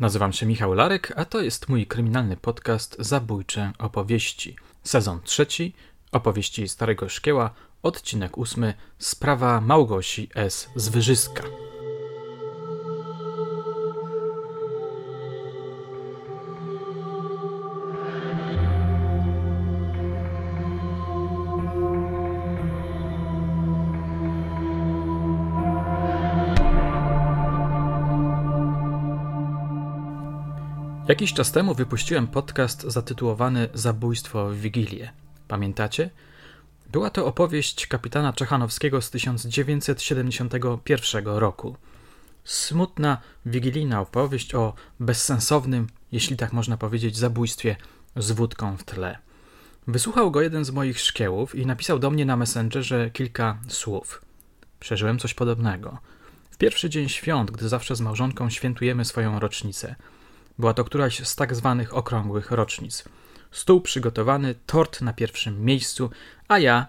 Nazywam się Michał Larek, a to jest mój kryminalny podcast Zabójcze opowieści. Sezon trzeci, opowieści Starego Szkieła, odcinek ósmy, sprawa Małgosi S. z Wyżyska. Jakiś czas temu wypuściłem podcast zatytułowany Zabójstwo w Wigilię. Pamiętacie? Była to opowieść kapitana Czechanowskiego z 1971 roku. Smutna, wigilijna opowieść o bezsensownym, jeśli tak można powiedzieć, zabójstwie z wódką w tle. Wysłuchał go jeden z moich szkiełów i napisał do mnie na Messengerze kilka słów. Przeżyłem coś podobnego. W pierwszy dzień świąt, gdy zawsze z małżonką świętujemy swoją rocznicę – była to któraś z tak zwanych okrągłych rocznic. Stół przygotowany, tort na pierwszym miejscu, a ja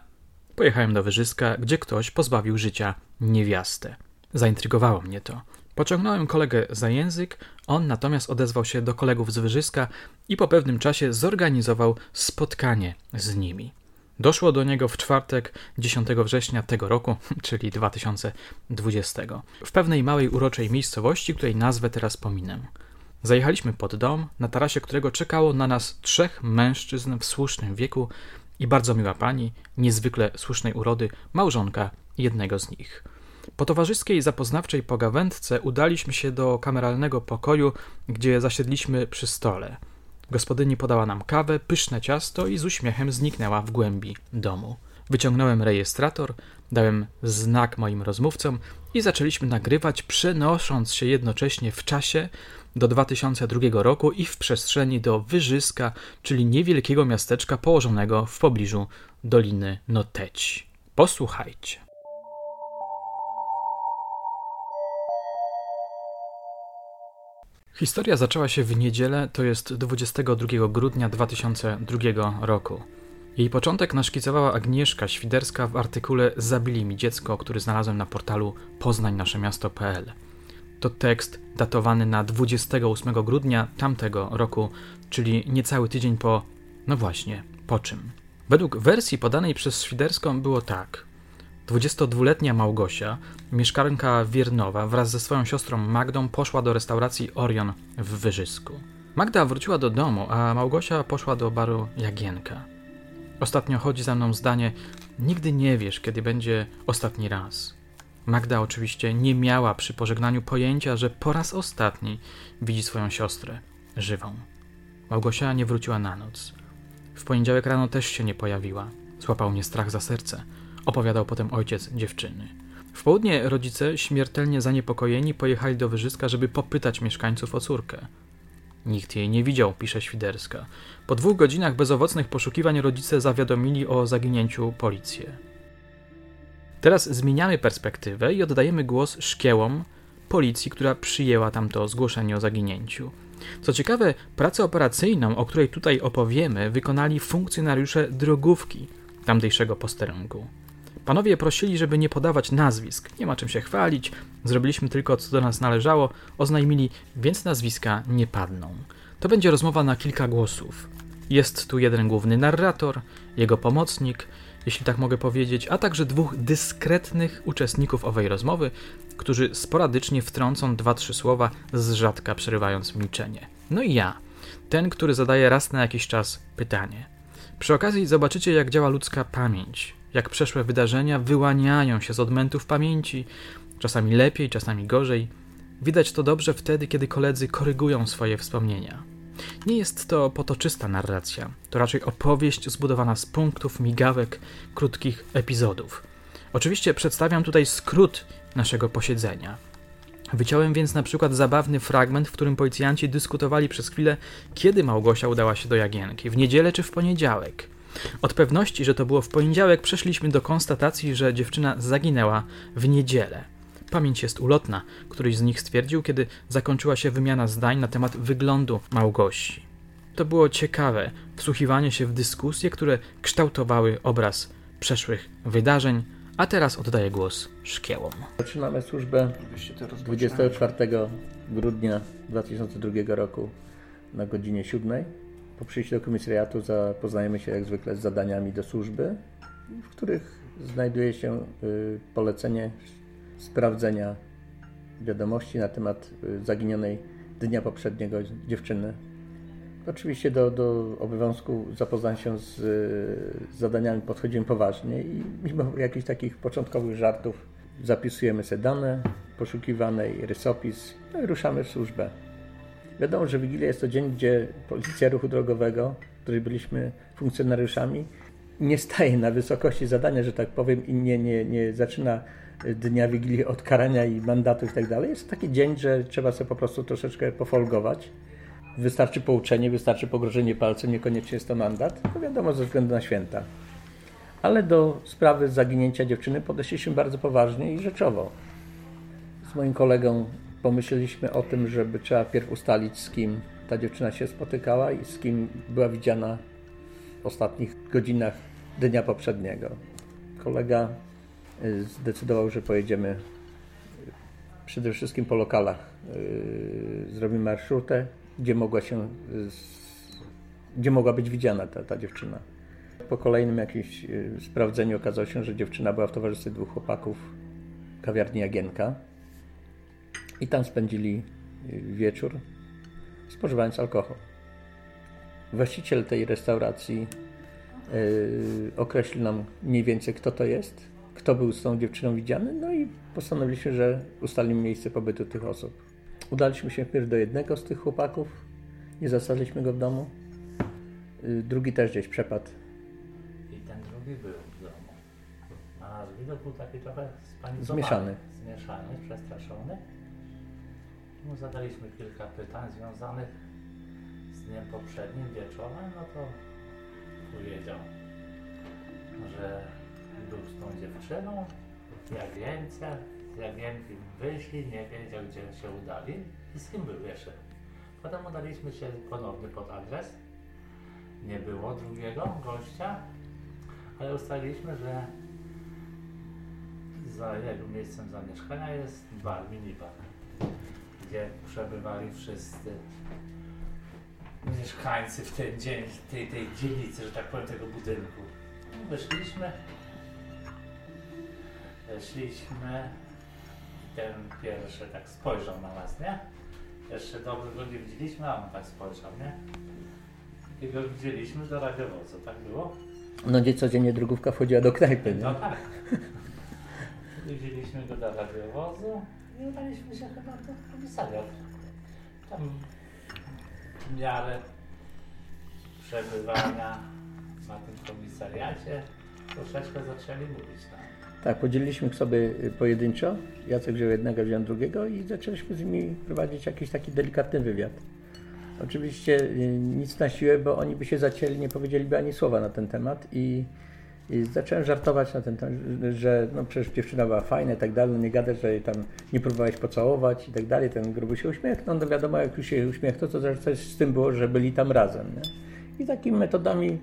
pojechałem do Wyżyska, gdzie ktoś pozbawił życia niewiastę. Zaintrygowało mnie to. Pociągnąłem kolegę za język, on natomiast odezwał się do kolegów z Wyżyska i po pewnym czasie zorganizował spotkanie z nimi. Doszło do niego w czwartek 10 września tego roku, czyli 2020, w pewnej małej uroczej miejscowości, której nazwę teraz pominę. Zajechaliśmy pod dom, na tarasie którego czekało na nas trzech mężczyzn w słusznym wieku i bardzo miła pani, niezwykle słusznej urody, małżonka jednego z nich. Po towarzyskiej zapoznawczej pogawędce udaliśmy się do kameralnego pokoju, gdzie zasiedliśmy przy stole. Gospodyni podała nam kawę, pyszne ciasto i z uśmiechem zniknęła w głębi domu. Wyciągnąłem rejestrator, dałem znak moim rozmówcom i zaczęliśmy nagrywać, przenosząc się jednocześnie w czasie do 2002 roku i w przestrzeni do Wyżyska, czyli niewielkiego miasteczka położonego w pobliżu Doliny Noteci. Posłuchajcie. Historia zaczęła się w niedzielę, to jest 22 grudnia 2002 roku. Jej początek naszkicowała Agnieszka Świderska w artykule Zabili mi dziecko, który znalazłem na portalu poznańnaszemiasto.pl. To tekst datowany na 28 grudnia tamtego roku, czyli niecały tydzień po, no właśnie, po czym. Według wersji podanej przez Świderską było tak. 22-letnia Małgosia, mieszkanka Wiernowa, wraz ze swoją siostrą Magdą poszła do restauracji Orion w Wyżysku. Magda wróciła do domu, a Małgosia poszła do baru Jagienka. Ostatnio chodzi za mną zdanie: Nigdy nie wiesz, kiedy będzie ostatni raz. Magda oczywiście nie miała przy pożegnaniu pojęcia, że po raz ostatni widzi swoją siostrę żywą. Małgosia nie wróciła na noc. W poniedziałek rano też się nie pojawiła. Złapał mnie strach za serce, opowiadał potem ojciec dziewczyny. W południe rodzice, śmiertelnie zaniepokojeni, pojechali do Wyżyska, żeby popytać mieszkańców o córkę. Nikt jej nie widział, pisze Świderska. Po dwóch godzinach bezowocnych poszukiwań rodzice zawiadomili o zaginięciu policję. Teraz zmieniamy perspektywę i oddajemy głos szkiełom policji, która przyjęła tamto zgłoszenie o zaginięciu. Co ciekawe, pracę operacyjną, o której tutaj opowiemy, wykonali funkcjonariusze drogówki tamtejszego posterunku. Panowie prosili, żeby nie podawać nazwisk, nie ma czym się chwalić, zrobiliśmy tylko co do nas należało, oznajmili, więc nazwiska nie padną. To będzie rozmowa na kilka głosów. Jest tu jeden główny narrator, jego pomocnik, jeśli tak mogę powiedzieć, a także dwóch dyskretnych uczestników owej rozmowy, którzy sporadycznie wtrącą dwa-trzy słowa, z rzadka przerywając milczenie. No i ja, ten, który zadaje raz na jakiś czas pytanie. Przy okazji zobaczycie, jak działa ludzka pamięć, jak przeszłe wydarzenia wyłaniają się z odmętów pamięci, czasami lepiej, czasami gorzej. Widać to dobrze wtedy, kiedy koledzy korygują swoje wspomnienia. Nie jest to potoczysta narracja, to raczej opowieść zbudowana z punktów, migawek, krótkich epizodów. Oczywiście przedstawiam tutaj skrót naszego posiedzenia. Wyciąłem więc na przykład zabawny fragment, w którym policjanci dyskutowali przez chwilę, kiedy Małgosia udała się do Jagienki, w niedzielę czy w poniedziałek. Od pewności, że to było w poniedziałek, przeszliśmy do konstatacji, że dziewczyna zaginęła w niedzielę. Pamięć jest ulotna, któryś z nich stwierdził, kiedy zakończyła się wymiana zdań na temat wyglądu Małgosi. To było ciekawe, wsłuchiwanie się w dyskusje, które kształtowały obraz przeszłych wydarzeń, a teraz oddaję głos szkiełom. Zaczynamy służbę 24 grudnia 2002 roku na godzinie 7. Po przyjściu do komisariatu zapoznajemy się jak zwykle z zadaniami do służby, w których znajduje się y, polecenie sprawdzenia wiadomości na temat y, zaginionej dnia poprzedniego dziewczyny. Oczywiście do, do obowiązku zapoznania się z, z zadaniami podchodzimy poważnie i mimo jakichś takich początkowych żartów zapisujemy sobie dane poszukiwanej, rysopis no i ruszamy w służbę. Wiadomo, że Wigilia jest to dzień, gdzie Policja Ruchu Drogowego, której byliśmy funkcjonariuszami, nie staje na wysokości zadania, że tak powiem, i nie, nie, nie zaczyna dnia Wigilii od karania i mandatu i tak dalej. Jest to taki dzień, że trzeba sobie po prostu troszeczkę pofolgować. Wystarczy pouczenie, wystarczy pogrożenie palcem, niekoniecznie jest to mandat. To wiadomo, ze względu na święta. Ale do sprawy zaginięcia dziewczyny podeszliśmy bardzo poważnie i rzeczowo. Z moim kolegą pomyśleliśmy o tym, żeby trzeba pierw ustalić, z kim ta dziewczyna się spotykała i z kim była widziana w ostatnich godzinach dnia poprzedniego. Kolega y, zdecydował, że pojedziemy y, przede wszystkim po lokalach. Y, zrobimy marszrutę, gdzie mogła się, gdzie mogła być widziana ta, ta dziewczyna. Po kolejnym jakimś sprawdzeniu okazało się, że dziewczyna była w towarzystwie dwóch chłopaków kawiarni Jagienka i tam spędzili wieczór spożywając alkohol. Właściciel tej restauracji yy, określił nam mniej więcej, kto to jest, kto był z tą dziewczyną widziany, no i postanowiliśmy, że ustalimy miejsce pobytu tych osób. Udaliśmy się wpierw do jednego z tych chłopaków, nie zastaliśmy go w domu. Yy, drugi też gdzieś przepadł. I ten drugi był w domu. A nasz widok był taki trochę spanikowany. Zmieszany. Zmieszany, przestraszony. Mu zadaliśmy kilka pytań związanych z dniem poprzednim wieczorem, no to powiedział, że był z tą dziewczyną, jak więcej, jak więcej wyszli, nie wiedział gdzie się udali i z kim był jeszcze. Potem udaliśmy się ponownie pod adres. Nie było drugiego gościa, ale ustaliliśmy, że za jego miejscem zamieszkania jest bar, minibar gdzie przebywali wszyscy mieszkańcy w ten dzień, tej, tej dzielnicy, że tak powiem, tego budynku. Wyszliśmy, weszliśmy, ten pierwszy tak spojrzał na nas, nie? Jeszcze dobrze go nie widzieliśmy, a on tak spojrzał, nie? I go widzieliśmy do radiowozu, tak było? No gdzie codziennie drugówka wchodziła do knajpy, nie? No tak. Widzieliśmy go do radiowozu i udaliśmy się chyba do komisariat. Tam w miarę przebywania na tym komisariacie troszeczkę zaczęli mówić nam. Tak, podzieliliśmy sobie pojedynczo. Jacek wziął jednego, wziął drugiego i zaczęliśmy z nimi prowadzić jakiś taki delikatny wywiad. Oczywiście y, nic na siłę, bo oni by się zacięli, nie powiedzieliby ani słowa na ten temat i, i zacząłem żartować na ten temat, że no przecież dziewczyna była fajna i tak dalej, no nie gadać, że jej tam nie próbowałeś pocałować i tak dalej, ten gruby się uśmiechnął, no wiadomo jak już się uśmiechnął, to coś z tym było, że byli tam razem. Nie? I takimi metodami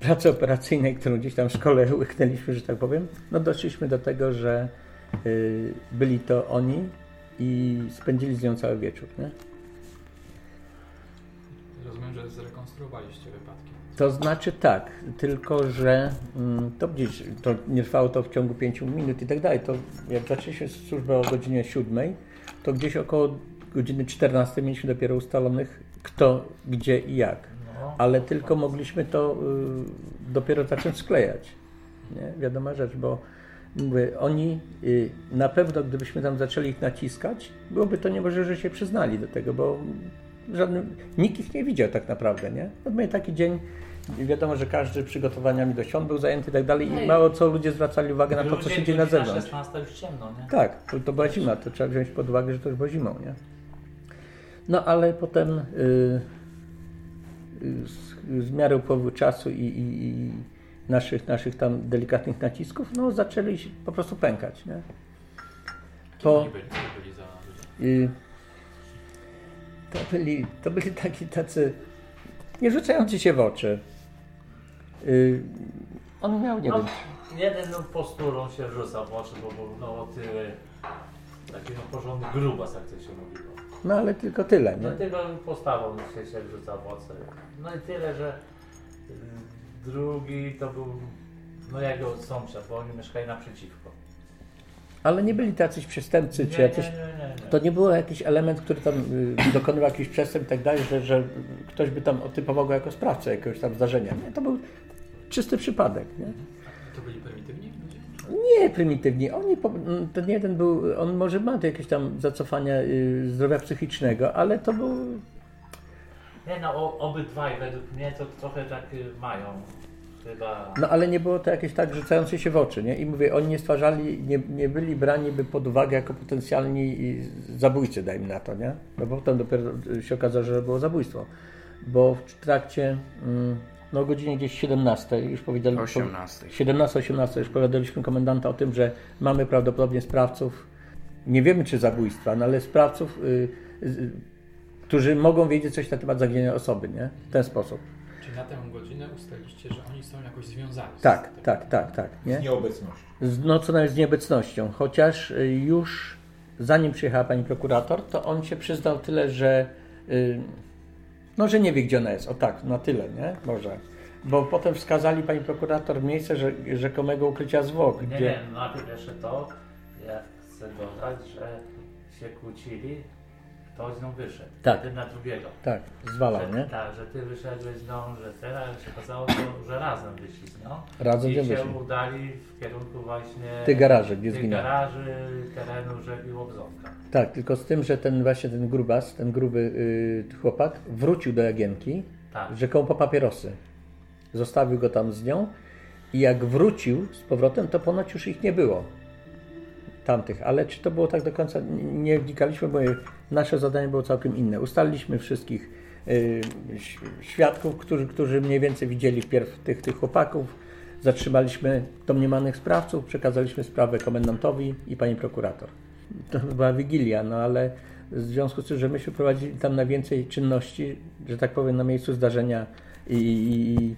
pracy operacyjnej, którą gdzieś tam w szkole łyknęliśmy, że tak powiem, no doszliśmy do tego, że y, byli to oni i spędzili z nią cały wieczór. Nie? Rozumiem, że zrekonstruowaliście wypadki. To znaczy tak, tylko że mm, to gdzieś, to nie trwało to w ciągu 5 minut i tak dalej. To jak zaczęliśmy służbę o godzinie 7, to gdzieś około godziny 14 mieliśmy dopiero ustalonych kto, gdzie i jak. No, Ale tylko mogliśmy to y, dopiero zacząć sklejać. Nie? Wiadoma rzecz, bo mówię, oni y, na pewno, gdybyśmy tam zaczęli ich naciskać, byłoby to niemożliwe, że się przyznali do tego, bo żadnym, nikt ich nie widział tak naprawdę, nie? No, my taki dzień, wiadomo, że każdy przygotowaniami do świąt był zajęty i tak dalej i mało co ludzie zwracali uwagę na to, co się dzieje na zewnątrz. 16 już ciemno, nie? Tak, to, to była zima, to trzeba wziąć pod uwagę, że to już było zimą, nie? No ale potem y, y, z, z miarą upływu czasu i, i, i naszych, naszych tam delikatnych nacisków, no zaczęli się po prostu pękać, nie? Kim Po- oni byli? Byli za ludzie? To, byli, to byli taki tacy nie rzucający się w oczy. Y, on miał, nie No, wiem, jeden no, posturą się rzucał w oczy, bo był no, tyle taki no, porządny grubas, jak to się mówiło. No ale tylko tyle, No nie? tylko postawą się, się rzuca w oczy. No i tyle, że y, drugi to był no jego sąsiad, bo oni mieszkali naprzeciwko. Ale nie byli tacyś przestępcy, czy jacyś... To nie było jakiś element, który tam y, dokonywał jakichś przestępstw i tak dalej, że, że ktoś by tam otypował go jako sprawcę jakiegoś tam zdarzenia. Nie, to był czysty przypadek. Nie? To byli prymitywni? Nie prymitywni. Oni, po- m, ten jeden był, on może ma jakieś tam zacofania y, zdrowia psychicznego, ale to był, Nie no, obydwaj według mnie to trochę tak y, mają. No ale nie było to jakieś tak rzucające się w oczy, nie? I mówię, oni nie stwarzali, nie, nie byli brani by pod uwagę jako potencjalni y, zabójcy, dajmy na to, nie? No bo potem dopiero się okazało, że było zabójstwo. Bo w trakcie, mm, no o godzinie gdzieś 17 już powiedzieli... 18. 17-18 już powiadaliśmy komendanta o tym, że mamy prawdopodobnie sprawców, nie wiemy czy zabójstwa, no ale sprawców, y, y, którzy mogą wiedzieć coś na temat zaginienia osoby, nie? W ten sposób. Na tę godzinę ustaliliście, że oni są jakoś związani z Tak, tym? tak, tak, tak, nie? Nieobecność. Z, no co nawet z nieobecnością, chociaż y, już zanim przyjechała pani prokurator, to on się przyznał tyle, że y, no, że nie wie gdzie ona jest, o tak, na tyle, nie? Może. Bo potem wskazali pani prokurator miejsce że, rzekomego ukrycia zwłok, Nie, gdzie... no najpierw jeszcze to, ja chcę dodać, że się kłócili, kto z nią wyszedł. Tak. Jeden na drugiego. Tak, zwalał, że, nie? Tak, że ty wyszedłeś z nią, że ale się okazało, to, że razem wyszli z nią. Razem I się wyszli? udali w kierunku właśnie Tych garaży, gdzie zginęła. garaży, terenu rzeki Łobzonka. Tak, tylko z tym, że ten właśnie ten grubas, ten gruby y, chłopak wrócił do Jagienki, Tak. rzekomo po papierosy. Zostawił go tam z nią i jak wrócił z powrotem, to ponoć już ich nie było. Tamtych, ale czy to było tak do końca, nie wnikaliśmy, bo nasze zadanie było całkiem inne. Ustaliliśmy wszystkich y, świadków, którzy, którzy mniej więcej widzieli wpierw tych, tych chłopaków. Zatrzymaliśmy domniemanych sprawców, przekazaliśmy sprawę komendantowi i pani prokurator. To była wigilia, no ale w związku z tym, że myśmy prowadzili tam na więcej czynności, że tak powiem, na miejscu zdarzenia i, i, i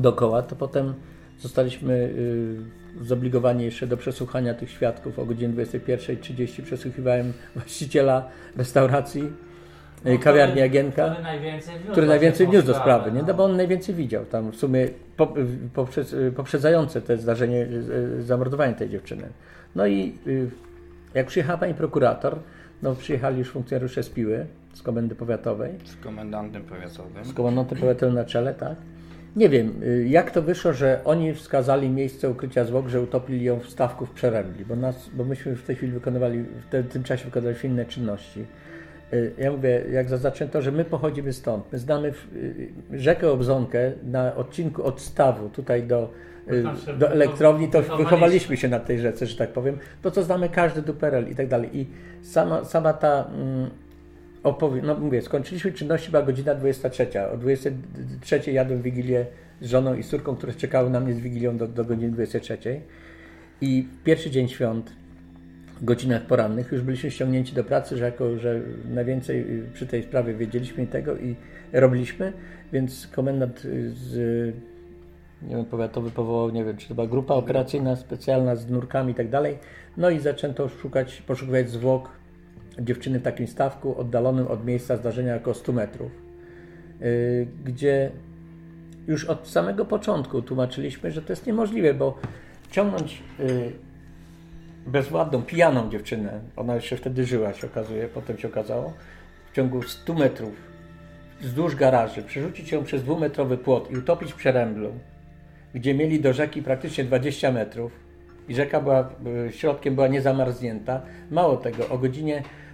dookoła, to potem zostaliśmy y, zobligowani jeszcze do przesłuchania tych świadków. O godzinie 21.30 przesłuchiwałem właściciela restauracji, y, kawiarni który- Jagienka Który najwięcej wniósł, który najwięcej wniósł do sprawy, nie? No bo on najwięcej widział tam w sumie po, poprzez, poprzedzające te zdarzenie, y, zamordowanie tej dziewczyny. No i jak przyjechała pani prokurator, no przyjechali już funkcjonariusze z Piły, z komendy powiatowej, Z komendantem powiatowym. z komendantem powiatowym na czele, tak? Nie wiem, y, jak to wyszło, że oni wskazali miejsce ukrycia zwłok, że utopili ją w stawku w Przerębli, bo, nas, bo myśmy w tej chwili wykonywali, w tym czasie wykonywaliśmy inne czynności. Y, Ja mówię, jak zaznaczyłem to, że my pochodzimy stąd. My znamy y, rzekę Obzonkę na odcinku od stawu tutaj do, do elektrowni, to wychowaliśmy. wychowaliśmy się na tej rzece, że tak powiem. To co znamy każdy duperel i tak dalej. I sama, sama ta mm, No mówię, skończyliśmy czynności, była godzina 23. O 23 jadłem wigilię z żoną i córką, które czekały na mnie z wigilią do, do godziny 23. I pierwszy dzień świąt, w godzinach porannych, już byliśmy ściągnięci do pracy, że jako, że najwięcej y, przy tej sprawie wiedzieliśmy tego i robiliśmy, więc komendant y, z nie wiem, powiatowy powołał, nie wiem, czy to była grupa operacyjna specjalna z nurkami i tak dalej. No i zaczęto szukać, poszukiwać zwłok dziewczyny w takim stawku oddalonym od miejsca zdarzenia około 100 metrów, yy, gdzie już od samego początku tłumaczyliśmy, że to jest niemożliwe, bo ciągnąć yy, bezwładną, pijaną dziewczynę, ona jeszcze wtedy żyła, się okazuje, potem się okazało, w ciągu 100 metrów wzdłuż garaży, przerzucić ją przez dwumetrowy płot i utopić w Przeręblu, gdzie mieli do rzeki praktycznie 20 metrów i rzeka była, y, środkiem była niezamarznięta. Mało tego, o godzinie y,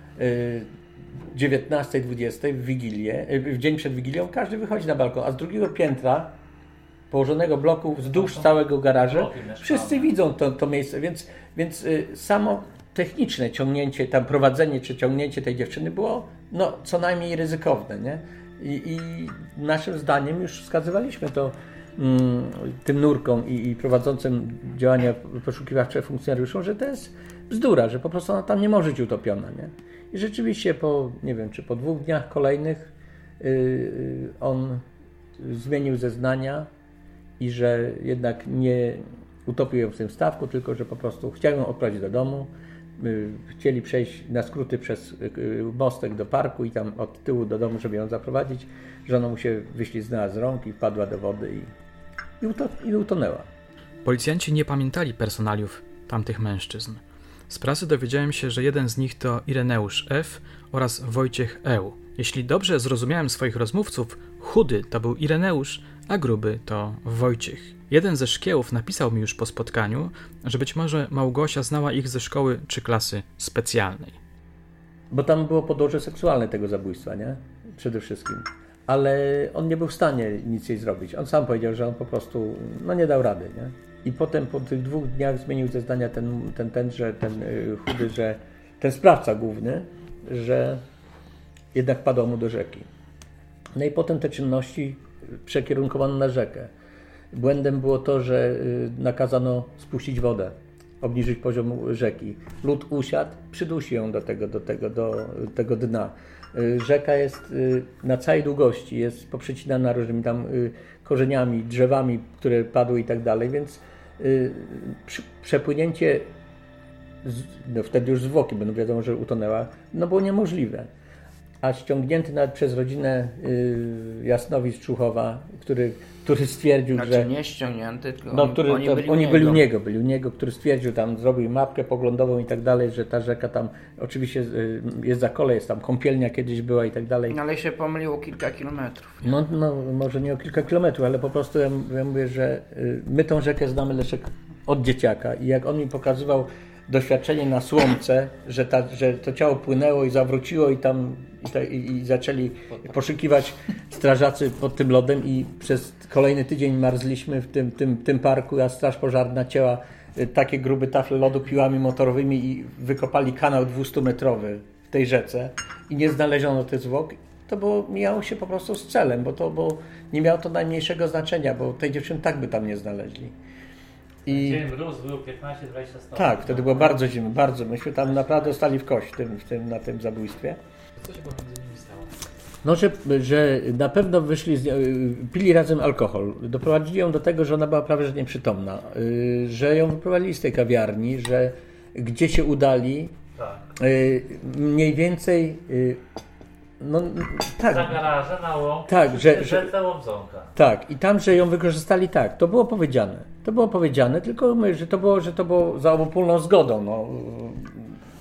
19-20 w Wigilię, y, w dzień przed Wigilią każdy wychodzi na balkon, a z drugiego piętra położonego bloku wzdłuż całego garażu wszyscy widzą to, to miejsce, więc, więc y, samo techniczne ciągnięcie, tam prowadzenie czy ciągnięcie tej dziewczyny było no, co najmniej ryzykowne. Nie? I, I naszym zdaniem już wskazywaliśmy to mm, tym nurkom i, i prowadzącym działania poszukiwawcze funkcjonariuszom, że to jest bzdura, że po prostu ona tam nie może być utopiona. Nie? I rzeczywiście po, nie wiem, czy po dwóch dniach kolejnych y, y, on zmienił zeznania i że jednak nie utopił ją w tym stawku, tylko że po prostu chciał ją odprowadzić do domu. y, chcieli przejść na skróty przez mostek do parku i tam od tyłu do domu, żeby ją zaprowadzić. Żona mu się wyśliznęła z rąk i wpadła do wody i, i, i utonęła. Policjanci nie pamiętali personaliów tamtych mężczyzn. Z prasy dowiedziałem się, że jeden z nich to Ireneusz F. oraz Wojciech Eł. Jeśli dobrze zrozumiałem swoich rozmówców, chudy to był Ireneusz, a gruby to Wojciech. Jeden ze szkiełów napisał mi już po spotkaniu, że być może Małgosia znała ich ze szkoły czy klasy specjalnej. Bo tam było podłoże seksualne tego zabójstwa, nie? Przede wszystkim. Ale on nie był w stanie nic jej zrobić. On sam powiedział, że on po prostu no, nie dał rady, nie? I potem po tych dwóch dniach zmienił zeznania ten, ten, ten, że ten y, chudy, że ten sprawca główny, że jednak padał mu do rzeki. No i potem te czynności przekierunkowano na rzekę. Błędem było to, że y, nakazano spuścić wodę, obniżyć poziom rzeki. Lód usiadł, przydusi ją do tego, do tego, do tego dna. Y, rzeka jest na całej długości, jest poprzecinana różnymi tam korzeniami, drzewami, które padły i tak dalej, więc przepłynięcie, no wtedy już zwłoki będą wiadomo, że utonęła, no było niemożliwe a ściągnięty nawet przez rodzinę y, Jasnowi z Czuchowa, który, który stwierdził, znaczy, że... nie ściągnięty, tylko no, który, oni, to, byli, oni u byli u niego, byli u niego, który stwierdził tam, zrobił mapkę poglądową i tak dalej, że ta rzeka tam oczywiście y, jest za kole, jest tam kąpielnia kiedyś była i tak dalej. No, ale się pomyliło kilka kilometrów. No, no, może nie o kilka kilometrów, ale po prostu ja, ja mówię, że y, my tą rzekę znamy Leszek od dzieciaka i jak on mi pokazywał doświadczenie na słomce, że, ta, że to ciało płynęło i zawróciło i tam i, i, i zaczęli poszukiwać strażacy pod tym lodem i przez kolejny tydzień marzliśmy w tym, tym, tym parku, a straż pożarna cięła y, takie grube tafle lodu piłami motorowymi i wykopali kanał 200-metrowy w tej rzece i nie znaleziono tych zwłok. To było, mijało się po prostu z celem, bo to bo nie miało to najmniejszego znaczenia, bo tej dziewczyny tak by tam nie znaleźli. I... Dzień mróz był 15-20 stopni. Tak, wtedy było bardzo zimno, bardzo. Myśmy tam naprawdę stali w kość w tym, w tym, na tym zabójstwie. Co się pomiędzy nimi stało? No, że, że na pewno wyszli, z, pili razem alkohol. Doprowadzili ją do tego, że ona była prawie że nieprzytomna. Y, że ją wyprowadzili z tej kawiarni, że gdzie się udali. Tak. Y, mniej więcej y, no, tak. Za garażę na łąk, tak, że, że, Tak, i tam, że ją wykorzystali tak, to było powiedziane. To było powiedziane, tylko my, że to było, że to było za obopólną zgodą. No.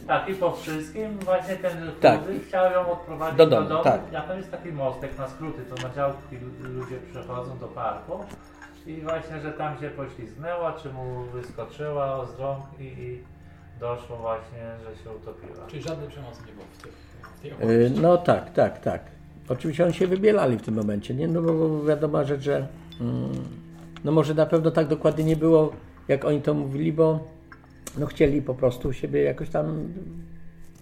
Tak, i po wszystkim właśnie ten tak. chciał ją odprowadzić do domu. Do domu. Tak. Ja tam jest taki mostek na skróty, to na działki ludzie przechodzą do parku i właśnie, że tam się poślizgnęła, czy mu wyskoczyła z rąk i, i doszło właśnie, że się utopiła. Czyli żadnej przemocy nie było w tych no tak, tak, tak. Oczywiście oni się wybielali w tym momencie, nie? No bo wiadomo rzecz, że mm, no może na pewno tak dokładnie nie było, jak oni to mówili, bo no chcieli po prostu siebie jakoś tam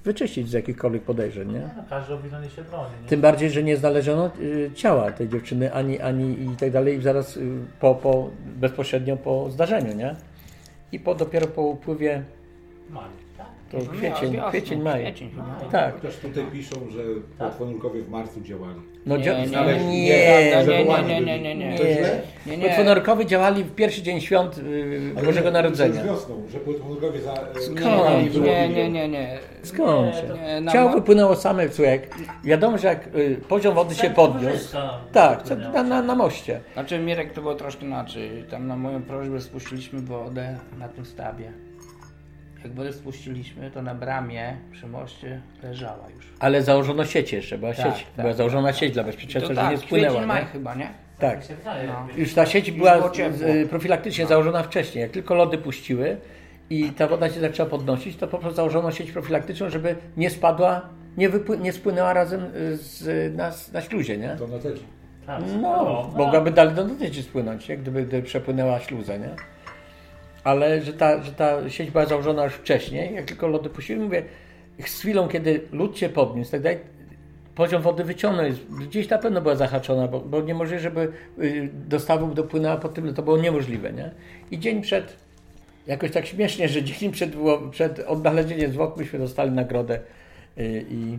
wyczyścić z jakichkolwiek podejrzeń, nie? No, każdy obwiniony się broni. Nie? Tym bardziej, że nie znaleziono y, ciała tej dziewczyny, ani, ani i tak dalej, zaraz y, po, po, bezpośrednio po zdarzeniu, nie? I po, dopiero po upływie Maj, tak? To kwiecień, kwiecień, maj. Tak. Chociaż tutaj piszą, że tak? w marcu działali. No nie, dzia nie, nie, nie, nie, nie, nie, nie, nie. Nie, nie. Działali w pierwszy dzień świąt Bożego Narodzenia. Wiosną, że za... Skąd? Nie, nie, nie, nie. Skąd? Ciało wypłynęło same w cłek. Wiadomo, że jak poziom wody się podniósł. Tak, na, na, na moście. Znaczy, Mirek, to było troszkę inaczej. Tam na moją prośbę spuściliśmy wodę na tym stabie. Jak wodę spuściliśmy, to na bramie przy moście leżała już. Ale założono sieć jeszcze, była tak, sieć, tak, była założona tak, sieć dla bezpieczeństwa, że tak, nie spłynęła. maj chyba, nie? Tak. No. Już ta sieć była profilaktycznie no. założona wcześniej. Jak tylko lody puściły i ta woda się zaczęła podnosić, to po prostu założono sieć profilaktyczną, żeby nie spadła, nie, nie spłynęła razem z, na, na śluzie, nie? To na. Tak. No, no, mogłaby dalej do teci spłynąć, nie? Gdyby, gdyby przepłynęła śluzę, nie? Ale że ta, że ta sieć była założona już wcześniej, jak tylko lody puściły, mówię, z chwilą, kiedy lód się podniósł, tak dalej, poziom wody wyciągnął, gdzieś na pewno była zahaczona, bo, bo niemożliwe, żeby y, dostawą dopłynęła pod tym, to było niemożliwe, nie? I dzień przed, jakoś tak śmiesznie, że dzień przed, przed odnalezieniem zwłok myśmy dostali nagrodę y, i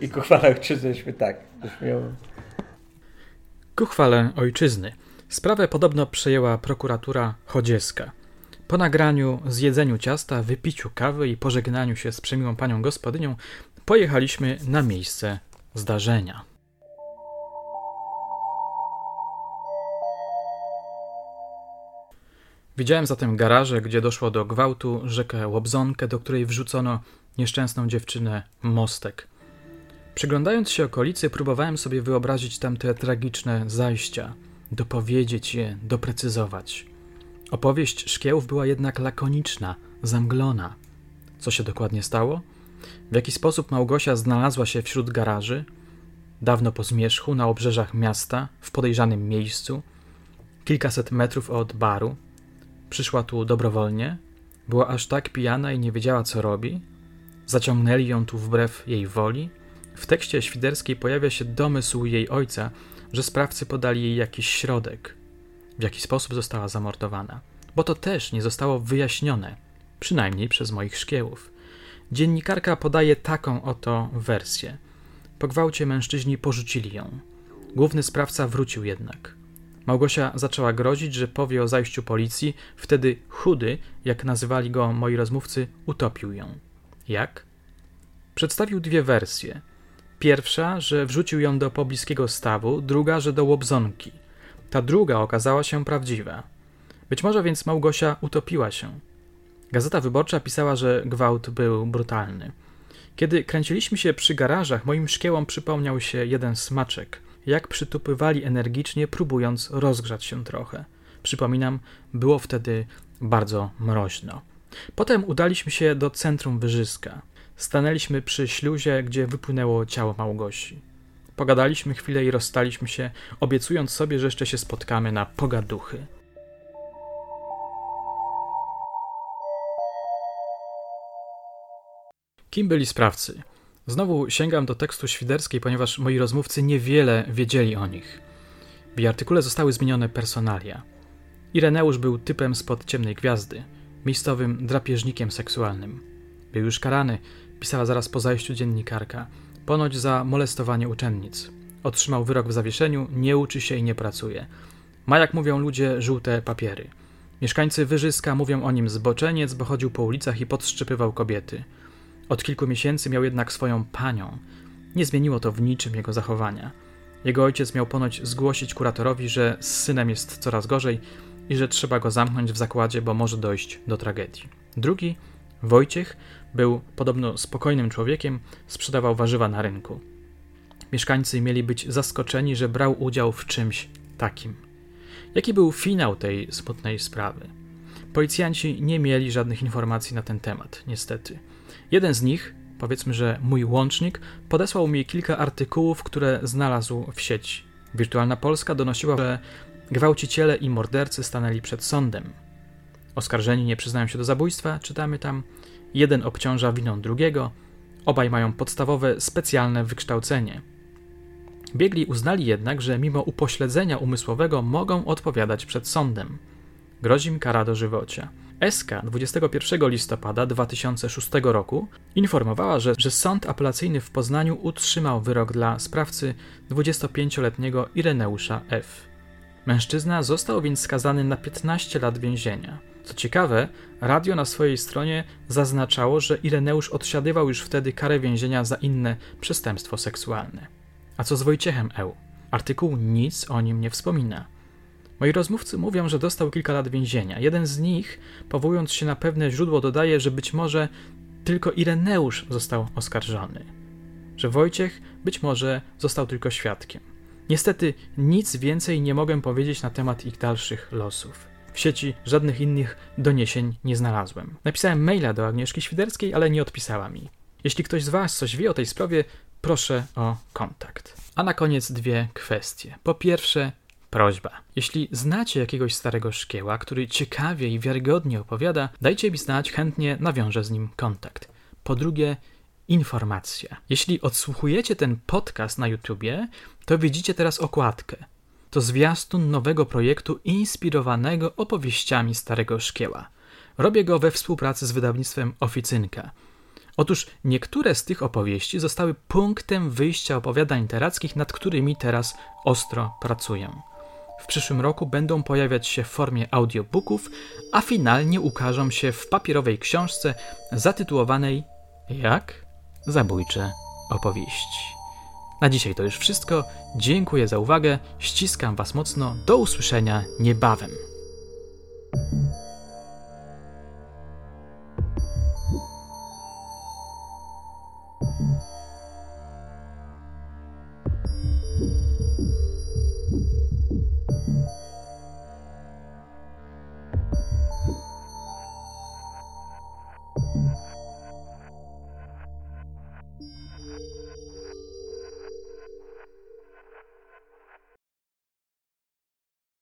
i ku chwale ojczyzny, tak. Ku chwale ojczyzny. Sprawę podobno przejęła prokuratura chodzieska. Po nagraniu, zjedzeniu ciasta, wypiciu kawy i pożegnaniu się z przemiłą panią gospodynią, pojechaliśmy na miejsce zdarzenia. Widziałem zatem garaże, gdzie doszło do gwałtu, rzekę Łobzonkę, do której wrzucono nieszczęsną dziewczynę Mostek. Przyglądając się okolicy, próbowałem sobie wyobrazić tamte tragiczne zajścia, dopowiedzieć je, doprecyzować. Opowieść szkiełów była jednak lakoniczna, zamglona. Co się dokładnie stało? W jaki sposób Małgosia znalazła się wśród garaży, dawno po zmierzchu, na obrzeżach miasta, w podejrzanym miejscu, kilkaset metrów od baru? Przyszła tu dobrowolnie? Była aż tak pijana i nie wiedziała, co robi? Zaciągnęli ją tu wbrew jej woli? W tekście świderskiej pojawia się domysł jej ojca, że sprawcy podali jej jakiś środek. W jaki sposób została zamordowana? Bo to też nie zostało wyjaśnione, przynajmniej przez moich szkiełów. Dziennikarka podaje taką oto wersję. Po gwałcie mężczyźni porzucili ją. Główny sprawca wrócił jednak. Małgosia zaczęła grozić, że powie o zajściu policji, wtedy chudy, jak nazywali go moi rozmówcy, utopił ją. Jak? Przedstawił dwie wersje. Pierwsza, że wrzucił ją do pobliskiego stawu, druga, że do łobzonki. Ta druga okazała się prawdziwa. Być może więc Małgosia utopiła się. Gazeta Wyborcza pisała, że gwałt był brutalny. Kiedy kręciliśmy się przy garażach, moim szkiełom przypomniał się jeden smaczek, jak przytupywali energicznie, próbując rozgrzać się trochę. Przypominam, było wtedy bardzo mroźno. Potem udaliśmy się do centrum Wyżyska. Stanęliśmy przy śluzie, gdzie wypłynęło ciało Małgosi. Pogadaliśmy chwilę i rozstaliśmy się, obiecując sobie, że jeszcze się spotkamy na pogaduchy. Kim byli sprawcy? Znowu sięgam do tekstu świderskiej, ponieważ moi rozmówcy niewiele wiedzieli o nich. W jej artykule zostały zmienione personalia. Ireneusz był typem spod ciemnej gwiazdy, miejscowym drapieżnikiem seksualnym. Był już karany, pisała zaraz po zajściu dziennikarka, ponoć za molestowanie uczennic. Otrzymał wyrok w zawieszeniu, nie uczy się i nie pracuje. Ma, jak mówią ludzie, żółte papiery. Mieszkańcy Wyżyska mówią o nim zboczeniec, bo chodził po ulicach i podszczypywał kobiety. Od kilku miesięcy miał jednak swoją panią. Nie zmieniło to w niczym jego zachowania. Jego ojciec miał ponoć zgłosić kuratorowi, że z synem jest coraz gorzej i że trzeba go zamknąć w zakładzie, bo może dojść do tragedii. Drugi, Wojciech, był podobno spokojnym człowiekiem, sprzedawał warzywa na rynku. Mieszkańcy mieli być zaskoczeni, że brał udział w czymś takim. Jaki był finał tej smutnej sprawy? Policjanci nie mieli żadnych informacji na ten temat, niestety. Jeden z nich, powiedzmy, że mój łącznik, podesłał mi kilka artykułów, które znalazł w sieci. Wirtualna Polska donosiła, że gwałciciele i mordercy stanęli przed sądem. Oskarżeni nie przyznają się do zabójstwa, czytamy tam. Jeden obciąża winą drugiego, obaj mają podstawowe, specjalne wykształcenie. Biegli uznali jednak, że mimo upośledzenia umysłowego mogą odpowiadać przed sądem. Grozi im kara dożywocia. SK 21 listopada 2006 roku informowała, że, że sąd apelacyjny w Poznaniu utrzymał wyrok dla sprawcy 25-letniego Ireneusza F. Mężczyzna został więc skazany na 15 lat więzienia. Co ciekawe, radio na swojej stronie zaznaczało, że Ireneusz odsiadywał już wtedy karę więzienia za inne przestępstwo seksualne. A co z Wojciechem Eł? Artykuł nic o nim nie wspomina. Moi rozmówcy mówią, że dostał kilka lat więzienia. Jeden z nich, powołując się na pewne źródło, dodaje, że być może tylko Ireneusz został oskarżony, że Wojciech być może został tylko świadkiem. Niestety nic więcej nie mogę powiedzieć na temat ich dalszych losów. W sieci żadnych innych doniesień nie znalazłem. Napisałem maila do Agnieszki Świderskiej, ale nie odpisała mi. Jeśli ktoś z Was coś wie o tej sprawie, proszę o kontakt. A na koniec dwie kwestie. Po pierwsze, prośba. Jeśli znacie jakiegoś starego szkieła, który ciekawie i wiarygodnie opowiada, dajcie mi znać, chętnie nawiążę z nim kontakt. Po drugie, informacja. Jeśli odsłuchujecie ten podcast na YouTubie, to widzicie teraz okładkę. To zwiastun nowego projektu inspirowanego opowieściami Starego Szkieła. Robię go we współpracy z wydawnictwem Oficynka. Otóż niektóre z tych opowieści zostały punktem wyjścia opowiadań literackich, nad którymi teraz ostro pracuję. w przyszłym roku będą pojawiać się w formie audiobooków, a finalnie ukażą się w papierowej książce zatytułowanej Jak? Zabójcze opowieści. Na dzisiaj to już wszystko. Dziękuję za uwagę, ściskam Was mocno. Do usłyszenia niebawem.